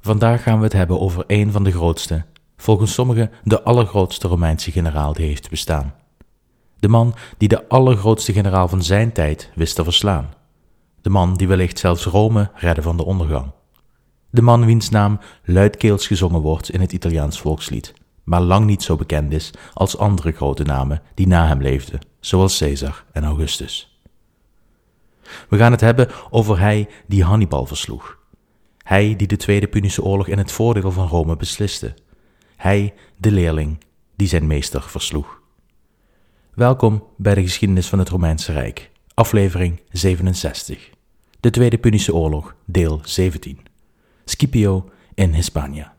Vandaag gaan we het hebben over een van de grootste, volgens sommigen de allergrootste Romeinse generaal die heeft bestaan. De man die de allergrootste generaal van zijn tijd wist te verslaan. De man die wellicht zelfs Rome redde van de ondergang. De man wiens naam luidkeels gezongen wordt in het Italiaans volkslied, maar lang niet zo bekend is als andere grote namen die na hem leefden, zoals Caesar en Augustus. We gaan het hebben over hij die Hannibal versloeg. Hij die de Tweede Punische Oorlog in het voordeel van Rome besliste. Hij, de leerling, die zijn meester versloeg. Welkom bij de geschiedenis van het Romeinse Rijk, aflevering 67. De Tweede Punische Oorlog, deel 17. Scipio in Hispania.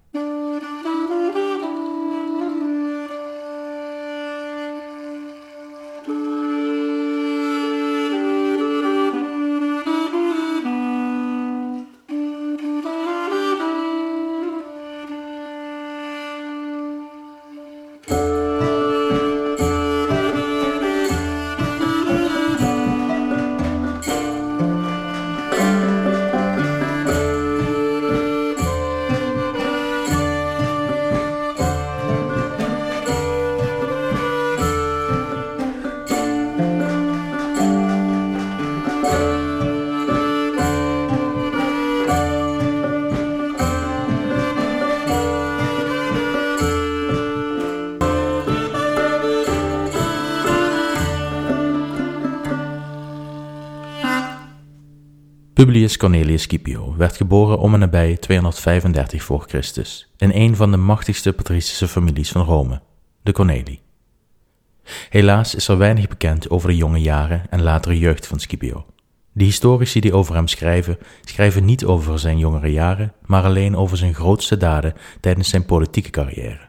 Publius Cornelius Scipio werd geboren om en nabij 235 voor Christus in een van de machtigste patricische families van Rome, de Cornelii. Helaas is er weinig bekend over de jonge jaren en latere jeugd van Scipio. De historici die over hem schrijven, schrijven niet over zijn jongere jaren, maar alleen over zijn grootste daden tijdens zijn politieke carrière.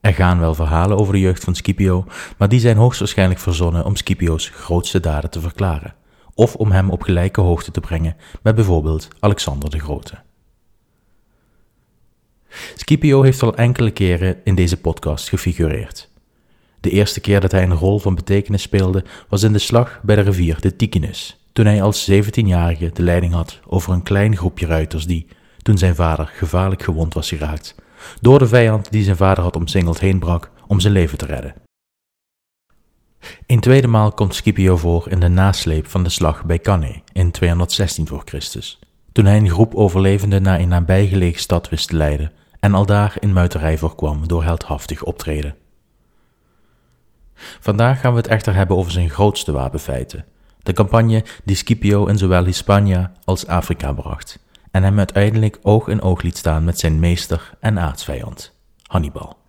Er gaan wel verhalen over de jeugd van Scipio, maar die zijn hoogstwaarschijnlijk verzonnen om Scipio's grootste daden te verklaren of om hem op gelijke hoogte te brengen met bijvoorbeeld Alexander de Grote. Scipio heeft al enkele keren in deze podcast gefigureerd. De eerste keer dat hij een rol van betekenis speelde was in de slag bij de rivier de Ticinus, toen hij als 17-jarige de leiding had over een klein groepje ruiters die, toen zijn vader gevaarlijk gewond was geraakt, door de vijand die zijn vader had omsingeld heen brak om zijn leven te redden. Een tweede maal komt Scipio voor in de nasleep van de slag bij Cannae in 216 voor Christus, toen hij een groep overlevenden naar een nabijgelegen stad wist te leiden en aldaar in muiterij voorkwam door heldhaftig optreden. Vandaag gaan we het echter hebben over zijn grootste wapenfeiten, de campagne die Scipio in zowel Hispania als Afrika bracht en hem uiteindelijk oog in oog liet staan met zijn meester en aartsvijand, Hannibal.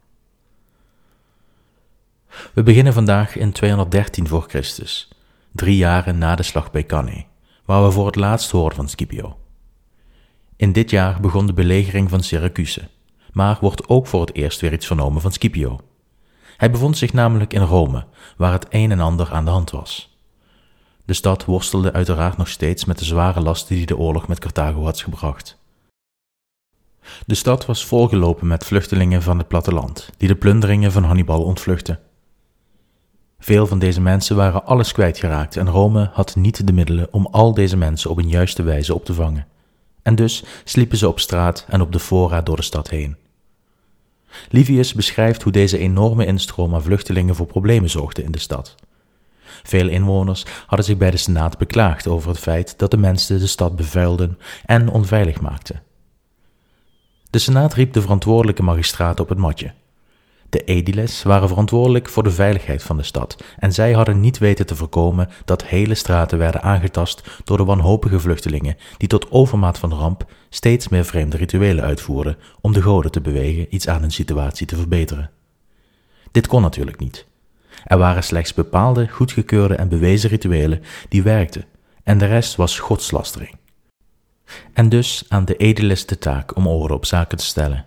We beginnen vandaag in 213 voor Christus, drie jaren na de slag bij Cannae, waar we voor het laatst hoorden van Scipio. In dit jaar begon de belegering van Syracuse, maar wordt ook voor het eerst weer iets vernomen van Scipio. Hij bevond zich namelijk in Rome, waar het een en ander aan de hand was. De stad worstelde uiteraard nog steeds met de zware lasten die de oorlog met Carthago had gebracht. De stad was volgelopen met vluchtelingen van het platteland, die de plunderingen van Hannibal ontvluchtten. Veel van deze mensen waren alles kwijtgeraakt en Rome had niet de middelen om al deze mensen op een juiste wijze op te vangen. En dus sliepen ze op straat en op de fora door de stad heen. Livius beschrijft hoe deze enorme instroom aan vluchtelingen voor problemen zorgde in de stad. Veel inwoners hadden zich bij de Senaat beklaagd over het feit dat de mensen de stad bevuilden en onveilig maakten. De Senaat riep de verantwoordelijke magistraat op het matje de ediles waren verantwoordelijk voor de veiligheid van de stad en zij hadden niet weten te voorkomen dat hele straten werden aangetast door de wanhopige vluchtelingen die tot overmaat van ramp steeds meer vreemde rituelen uitvoerden om de goden te bewegen iets aan hun situatie te verbeteren. Dit kon natuurlijk niet. Er waren slechts bepaalde, goedgekeurde en bewezen rituelen die werkten en de rest was godslastering. En dus aan de ediles de taak om orde op zaken te stellen.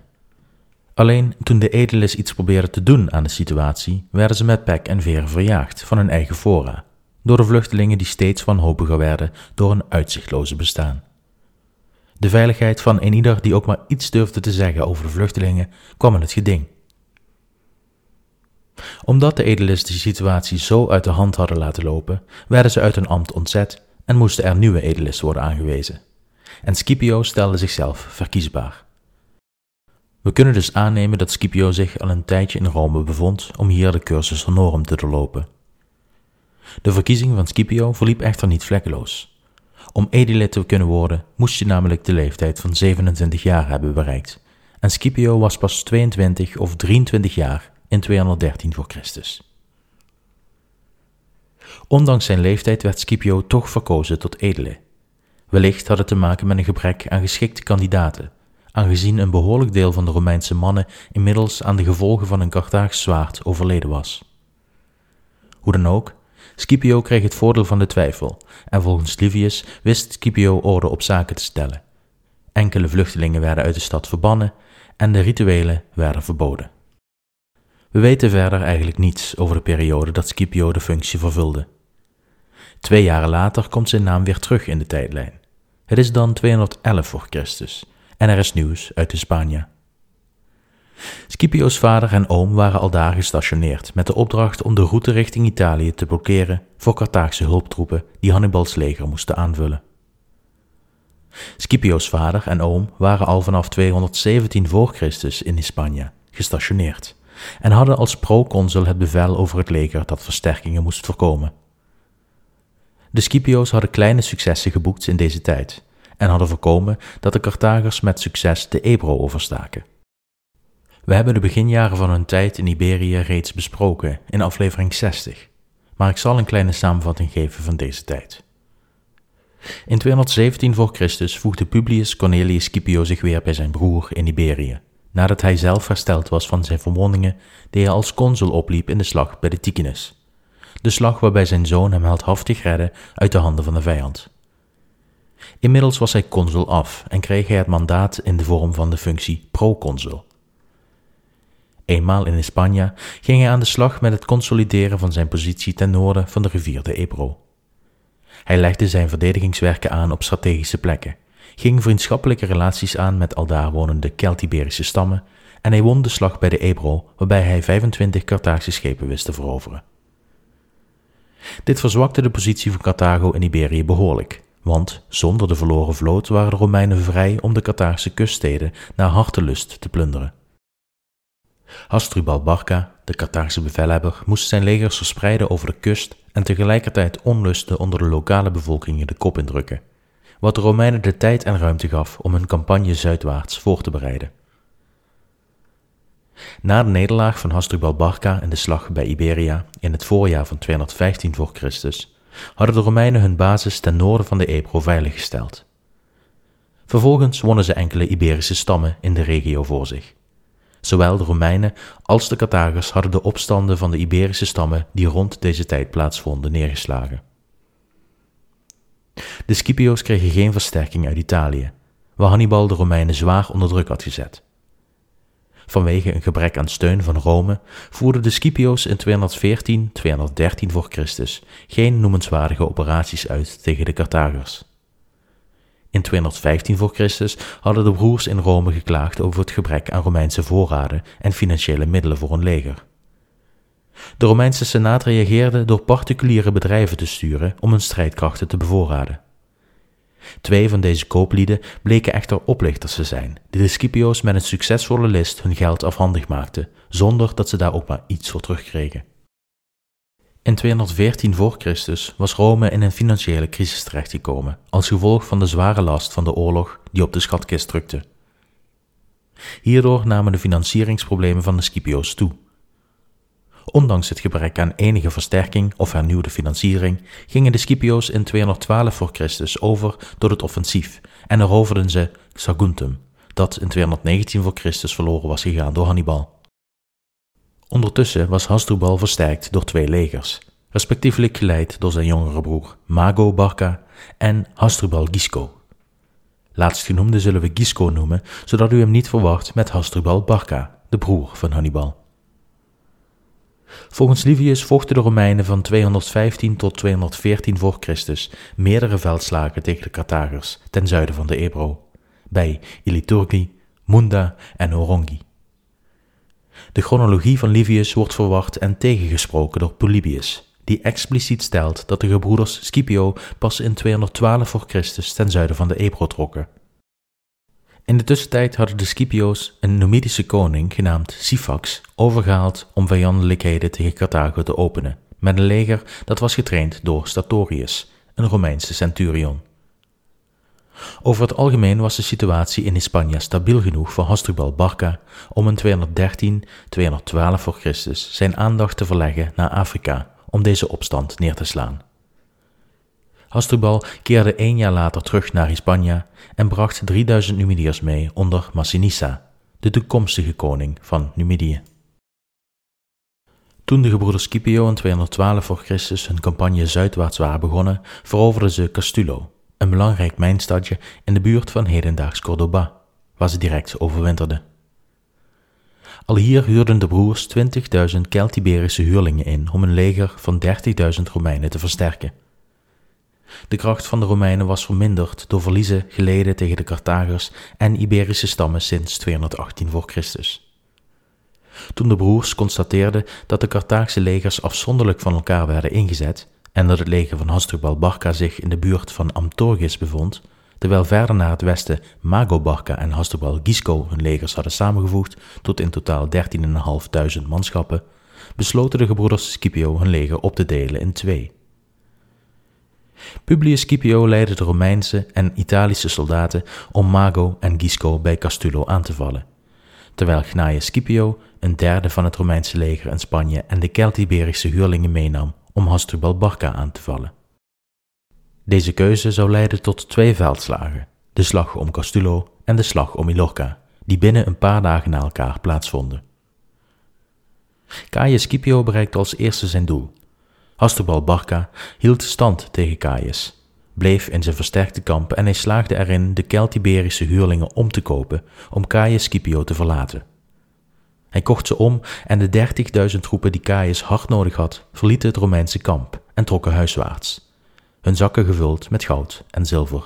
Alleen toen de edeles iets probeerden te doen aan de situatie, werden ze met pek en veren verjaagd van hun eigen fora, door de vluchtelingen die steeds wanhopiger werden door een uitzichtloze bestaan. De veiligheid van een ieder die ook maar iets durfde te zeggen over de vluchtelingen kwam in het geding. Omdat de edeles de situatie zo uit de hand hadden laten lopen, werden ze uit hun ambt ontzet en moesten er nieuwe edeles worden aangewezen. en Scipio stelde zichzelf verkiesbaar. We kunnen dus aannemen dat Scipio zich al een tijdje in Rome bevond om hier de cursus honorum te doorlopen. De verkiezing van Scipio verliep echter niet vlekkeloos. Om edele te kunnen worden moest je namelijk de leeftijd van 27 jaar hebben bereikt, en Scipio was pas 22 of 23 jaar in 213 voor Christus. Ondanks zijn leeftijd werd Scipio toch verkozen tot edele. Wellicht had het te maken met een gebrek aan geschikte kandidaten, aangezien een behoorlijk deel van de Romeinse mannen inmiddels aan de gevolgen van een Carthaags zwaard overleden was. Hoe dan ook, Scipio kreeg het voordeel van de twijfel, en volgens Livius wist Scipio orde op zaken te stellen. Enkele vluchtelingen werden uit de stad verbannen en de rituelen werden verboden. We weten verder eigenlijk niets over de periode dat Scipio de functie vervulde. Twee jaren later komt zijn naam weer terug in de tijdlijn. Het is dan 211 voor Christus en er is nieuws uit de Spanje. Scipio's vader en oom waren al daar gestationeerd met de opdracht om de route richting Italië te blokkeren voor Carthaagse hulptroepen die Hannibals leger moesten aanvullen. Scipio's vader en oom waren al vanaf 217 voor Christus in Spanje gestationeerd en hadden als proconsul het bevel over het leger dat versterkingen moest voorkomen. De Scipio's hadden kleine successen geboekt in deze tijd en hadden voorkomen dat de Carthagers met succes de Ebro overstaken. We hebben de beginjaren van hun tijd in Iberië reeds besproken in aflevering 60, maar ik zal een kleine samenvatting geven van deze tijd. In 217 voor Christus voegde Publius Cornelius Scipio zich weer bij zijn broer in Iberië, nadat hij zelf hersteld was van zijn verwondingen die hij als consul opliep in de slag bij de Ticinus, de slag waarbij zijn zoon hem heldhaftig redde uit de handen van de vijand. Inmiddels was hij consul af en kreeg hij het mandaat in de vorm van de functie proconsul. Eenmaal in Spanje ging hij aan de slag met het consolideren van zijn positie ten noorden van de rivier de Ebro. Hij legde zijn verdedigingswerken aan op strategische plekken, ging vriendschappelijke relaties aan met aldaar wonende Keltiberische stammen en hij won de slag bij de Ebro, waarbij hij 25 Carthaagse schepen wist te veroveren. Dit verzwakte de positie van Carthago in Iberië behoorlijk, want zonder de verloren vloot waren de Romeinen vrij om de Carthaagse kuststeden naar hartelust te plunderen. Hasdrubal Barca, de Carthaagse bevelhebber, moest zijn legers verspreiden over de kust en tegelijkertijd onlusten onder de lokale bevolking de kop indrukken, wat de Romeinen de tijd en ruimte gaf om hun campagne zuidwaarts voor te bereiden. Na de nederlaag van Hasdrubal Barca in de slag bij Iberia in het voorjaar van 215 voor Christus hadden de Romeinen hun basis ten noorden van de Ebro veiliggesteld. Vervolgens wonnen ze enkele Iberische stammen in de regio voor zich. Zowel de Romeinen als de Carthagers hadden de opstanden van de Iberische stammen die rond deze tijd plaatsvonden neergeslagen. De Scipio's kregen geen versterking uit Italië, waar Hannibal de Romeinen zwaar onder druk had gezet. Vanwege een gebrek aan steun van Rome voerden de Scipio's in 214-213 voor Christus geen noemenswaardige operaties uit tegen de Carthagers. In 215 voor Christus hadden de broers in Rome geklaagd over het gebrek aan Romeinse voorraden en financiële middelen voor een leger. De Romeinse Senaat reageerde door particuliere bedrijven te sturen om hun strijdkrachten te bevoorraden. Twee van deze kooplieden bleken echter oplichters te zijn, die de Scipio's met een succesvolle list hun geld afhandig maakten, zonder dat ze daar ook maar iets voor terugkregen. In 214 voor Christus was Rome in een financiële crisis terechtgekomen als gevolg van de zware last van de oorlog die op de schatkist drukte. Hierdoor namen de financieringsproblemen van de Scipio's toe. Ondanks het gebrek aan enige versterking of hernieuwde financiering gingen de Scipio's in 212 voor Christus over tot het offensief en eroverden ze Saguntum, dat in 219 voor Christus verloren was gegaan door Hannibal. Ondertussen was Hasdrubal versterkt door twee legers, respectievelijk geleid door zijn jongere broer Mago Barca en Hasdrubal Gisco. Laatstgenoemde zullen we Gisco noemen, zodat u hem niet verwacht met Hasdrubal Barca, de broer van Hannibal. Volgens Livius vochten de Romeinen van 215 tot 214 voor Christus meerdere veldslagen tegen de Carthagers ten zuiden van de Ebro, bij Iliturgi, Munda en Orongi. De chronologie van Livius wordt verwacht en tegengesproken door Polybius, die expliciet stelt dat de gebroeders Scipio pas in 212 voor Christus ten zuiden van de Ebro trokken. In de tussentijd hadden de Scipio's een Numidische koning genaamd Sifax overgehaald om vijandelijkheden tegen Carthago te openen, met een leger dat was getraind door Statorius, een Romeinse centurion. Over het algemeen was de situatie in Hispania stabiel genoeg voor Hasdrubal Barca om in 213-212 voor Christus zijn aandacht te verleggen naar Afrika om deze opstand neer te slaan. Hasdrubal keerde één jaar later terug naar Hispania en bracht 3000 Numidiërs mee onder Massinissa, de toekomstige koning van Numidië. Toen de gebroeders Scipio in 212 voor Christus hun campagne zuidwaarts waren begonnen, veroverden ze Castulo, een belangrijk mijnstadje in de buurt van hedendaags Cordoba, waar ze direct overwinterden. Al hier huurden de broers 20.000 Keltiberische huurlingen in om een leger van 30.000 Romeinen te versterken. De kracht van de Romeinen was verminderd door verliezen geleden tegen de Carthagers en Iberische stammen sinds 218 voor Christus. Toen de broers constateerden dat de Carthaagse legers afzonderlijk van elkaar werden ingezet en dat het leger van Hasdrubal Barca zich in de buurt van Amtorgis bevond, terwijl verder naar het westen Mago Barca en Hasdrubal Gisco hun legers hadden samengevoegd tot in totaal 13.500 manschappen, besloten de gebroeders Scipio hun leger op te delen in twee. Publius Scipio leidde de Romeinse en Italische soldaten om Mago en Gisco bij Castulo aan te vallen, terwijl Gnaeus Scipio een derde van het Romeinse leger in Spanje en de Keltiberische huurlingen meenam om Hasdrubal Barca aan te vallen. Deze keuze zou leiden tot twee veldslagen, de slag om Castulo en de slag om Ilorca, die binnen een paar dagen na elkaar plaatsvonden. Caius Scipio bereikte als eerste zijn doel. Hasdrubal Barca hield stand tegen Caius, bleef in zijn versterkte kamp en hij slaagde erin de Keltiberische huurlingen om te kopen om Caius Scipio te verlaten. Hij kocht ze om en de 30.000 troepen die Caius hard nodig had, verlieten het Romeinse kamp en trokken huiswaarts, hun zakken gevuld met goud en zilver.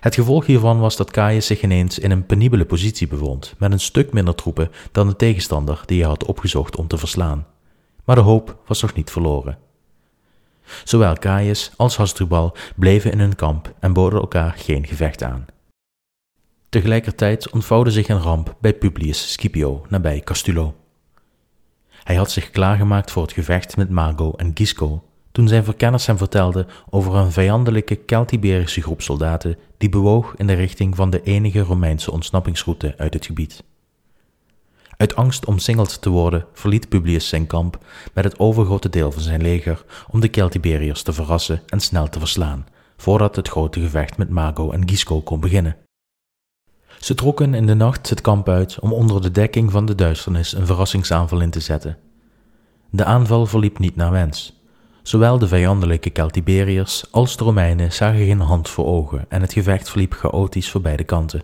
Het gevolg hiervan was dat Caius zich ineens in een penibele positie bevond, met een stuk minder troepen dan de tegenstander die hij had opgezocht om te verslaan. Maar de hoop was nog niet verloren. Zowel Caius als Hasdrubal bleven in hun kamp en boden elkaar geen gevecht aan. Tegelijkertijd ontvouwde zich een ramp bij Publius Scipio nabij Castulo. Hij had zich klaargemaakt voor het gevecht met Mago en Gisco toen zijn verkenners hem vertelden over een vijandelijke Keltiberische groep soldaten die bewoog in de richting van de enige Romeinse ontsnappingsroute uit het gebied. Uit angst omsingeld te worden verliet Publius zijn kamp met het overgrote deel van zijn leger om de Keltiberiërs te verrassen en snel te verslaan, voordat het grote gevecht met Mago en Gisco kon beginnen. Ze trokken in de nacht het kamp uit om onder de dekking van de duisternis een verrassingsaanval in te zetten. De aanval verliep niet naar wens. Zowel de vijandelijke Celtiberiërs als de Romeinen zagen geen hand voor ogen en het gevecht verliep chaotisch voor beide kanten.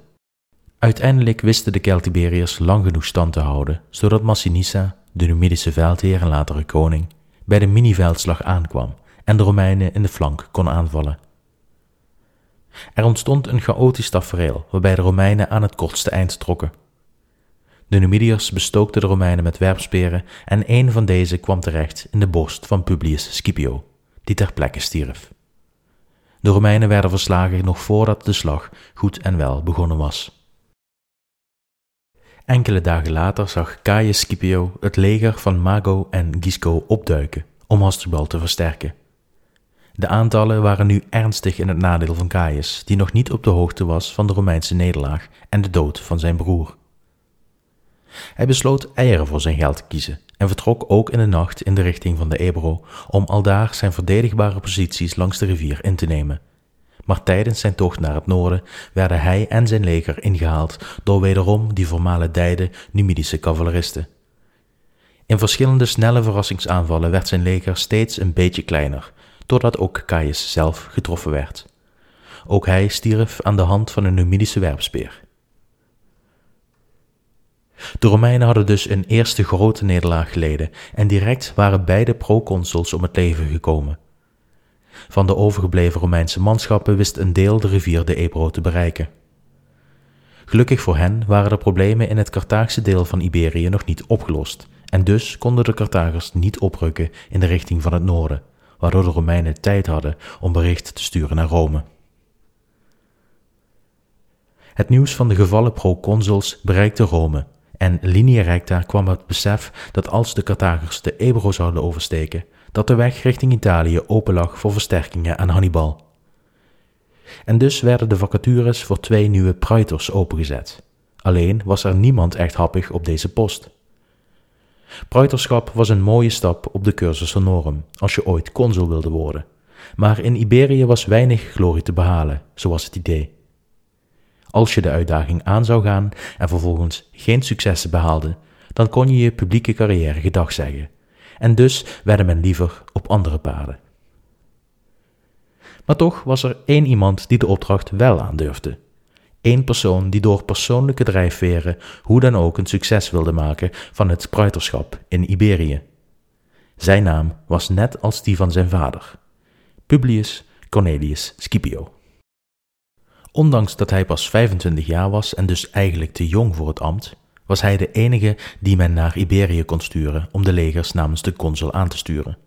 Uiteindelijk wisten de Celtiberiërs lang genoeg stand te houden, zodat Massinissa, de Numidische veldheer en latere koning, bij de mini-veldslag aankwam en de Romeinen in de flank kon aanvallen. Er ontstond een chaotisch tafereel waarbij de Romeinen aan het kortste eind trokken. De Numidiërs bestookten de Romeinen met werpsperen en een van deze kwam terecht in de borst van Publius Scipio, die ter plekke stierf. De Romeinen werden verslagen nog voordat de slag goed en wel begonnen was. Enkele dagen later zag Caius Scipio het leger van Mago en Gisco opduiken om Hasdrubal te versterken. De aantallen waren nu ernstig in het nadeel van Caius, die nog niet op de hoogte was van de Romeinse nederlaag en de dood van zijn broer. Hij besloot eieren voor zijn geld te kiezen en vertrok ook in de nacht in de richting van de Ebro om aldaar zijn verdedigbare posities langs de rivier in te nemen. Maar tijdens zijn tocht naar het noorden werden hij en zijn leger ingehaald door wederom die dijde Numidische cavaleristen. In verschillende snelle verrassingsaanvallen werd zijn leger steeds een beetje kleiner, totdat ook Caius zelf getroffen werd. Ook hij stierf aan de hand van een Numidische werpspeer. De Romeinen hadden dus een eerste grote nederlaag geleden en direct waren beide proconsuls om het leven gekomen. Van de overgebleven Romeinse manschappen wist een deel de rivier de Ebro te bereiken. Gelukkig voor hen waren de problemen in het Carthaagse deel van Iberië nog niet opgelost En dus konden de Carthagers niet oprukken in de richting van het noorden, waardoor de Romeinen tijd hadden om bericht te sturen naar Rome. Het nieuws van de gevallen proconsuls bereikte Rome en linea recta kwam het besef dat als de Carthagers de Ebro zouden oversteken, dat de weg richting Italië open lag voor versterkingen aan Hannibal. En dus werden de vacatures voor twee nieuwe praetors opengezet. Alleen was er niemand echt happig op deze post. Praetorschap was een mooie stap op de cursus honorum als je ooit consul wilde worden, maar in Iberië was weinig glorie te behalen, zo was het idee. Als je de uitdaging aan zou gaan en vervolgens geen successen behaalde, dan kon je je publieke carrière gedag zeggen. En dus werden men liever op andere paden. Maar toch was er één iemand die de opdracht wel aandurfde. Eén persoon die door persoonlijke drijfveren hoe dan ook een succes wilde maken van het pruiterschap in Iberië. Zijn naam was net als die van zijn vader, Publius Cornelius Scipio. Ondanks dat hij pas 25 jaar was en dus eigenlijk te jong voor het ambt, was hij de enige die men naar Iberië kon sturen om de legers namens de consul aan te sturen.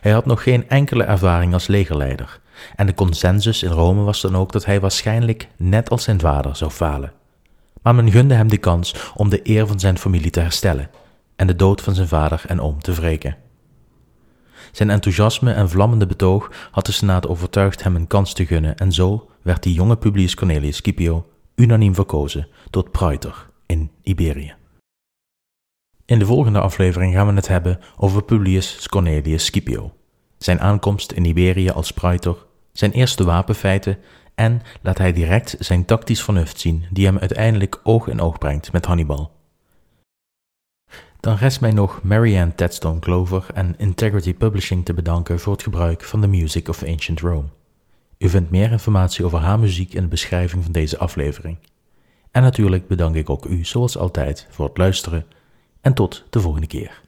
Hij had nog geen enkele ervaring als legerleider, en de consensus in Rome was dan ook dat hij waarschijnlijk net als zijn vader zou falen. Maar men gunde hem de kans om de eer van zijn familie te herstellen en de dood van zijn vader en oom te wreken. Zijn enthousiasme en vlammende betoog had de Senaat overtuigd hem een kans te gunnen en zo werd die jonge Publius Cornelius Scipio unaniem verkozen tot praetor in Iberië. In de volgende aflevering gaan we het hebben over Publius Cornelius Scipio, zijn aankomst in Iberië als praetor, zijn eerste wapenfeiten en laat hij direct zijn tactisch vernuft zien die hem uiteindelijk oog in oog brengt met Hannibal. Dan rest mij nog Marianne Tedstone Clover en Integrity Publishing te bedanken voor het gebruik van The Music of Ancient Rome. U vindt meer informatie over haar muziek in de beschrijving van deze aflevering. En natuurlijk bedank ik ook u zoals altijd voor het luisteren en tot de volgende keer.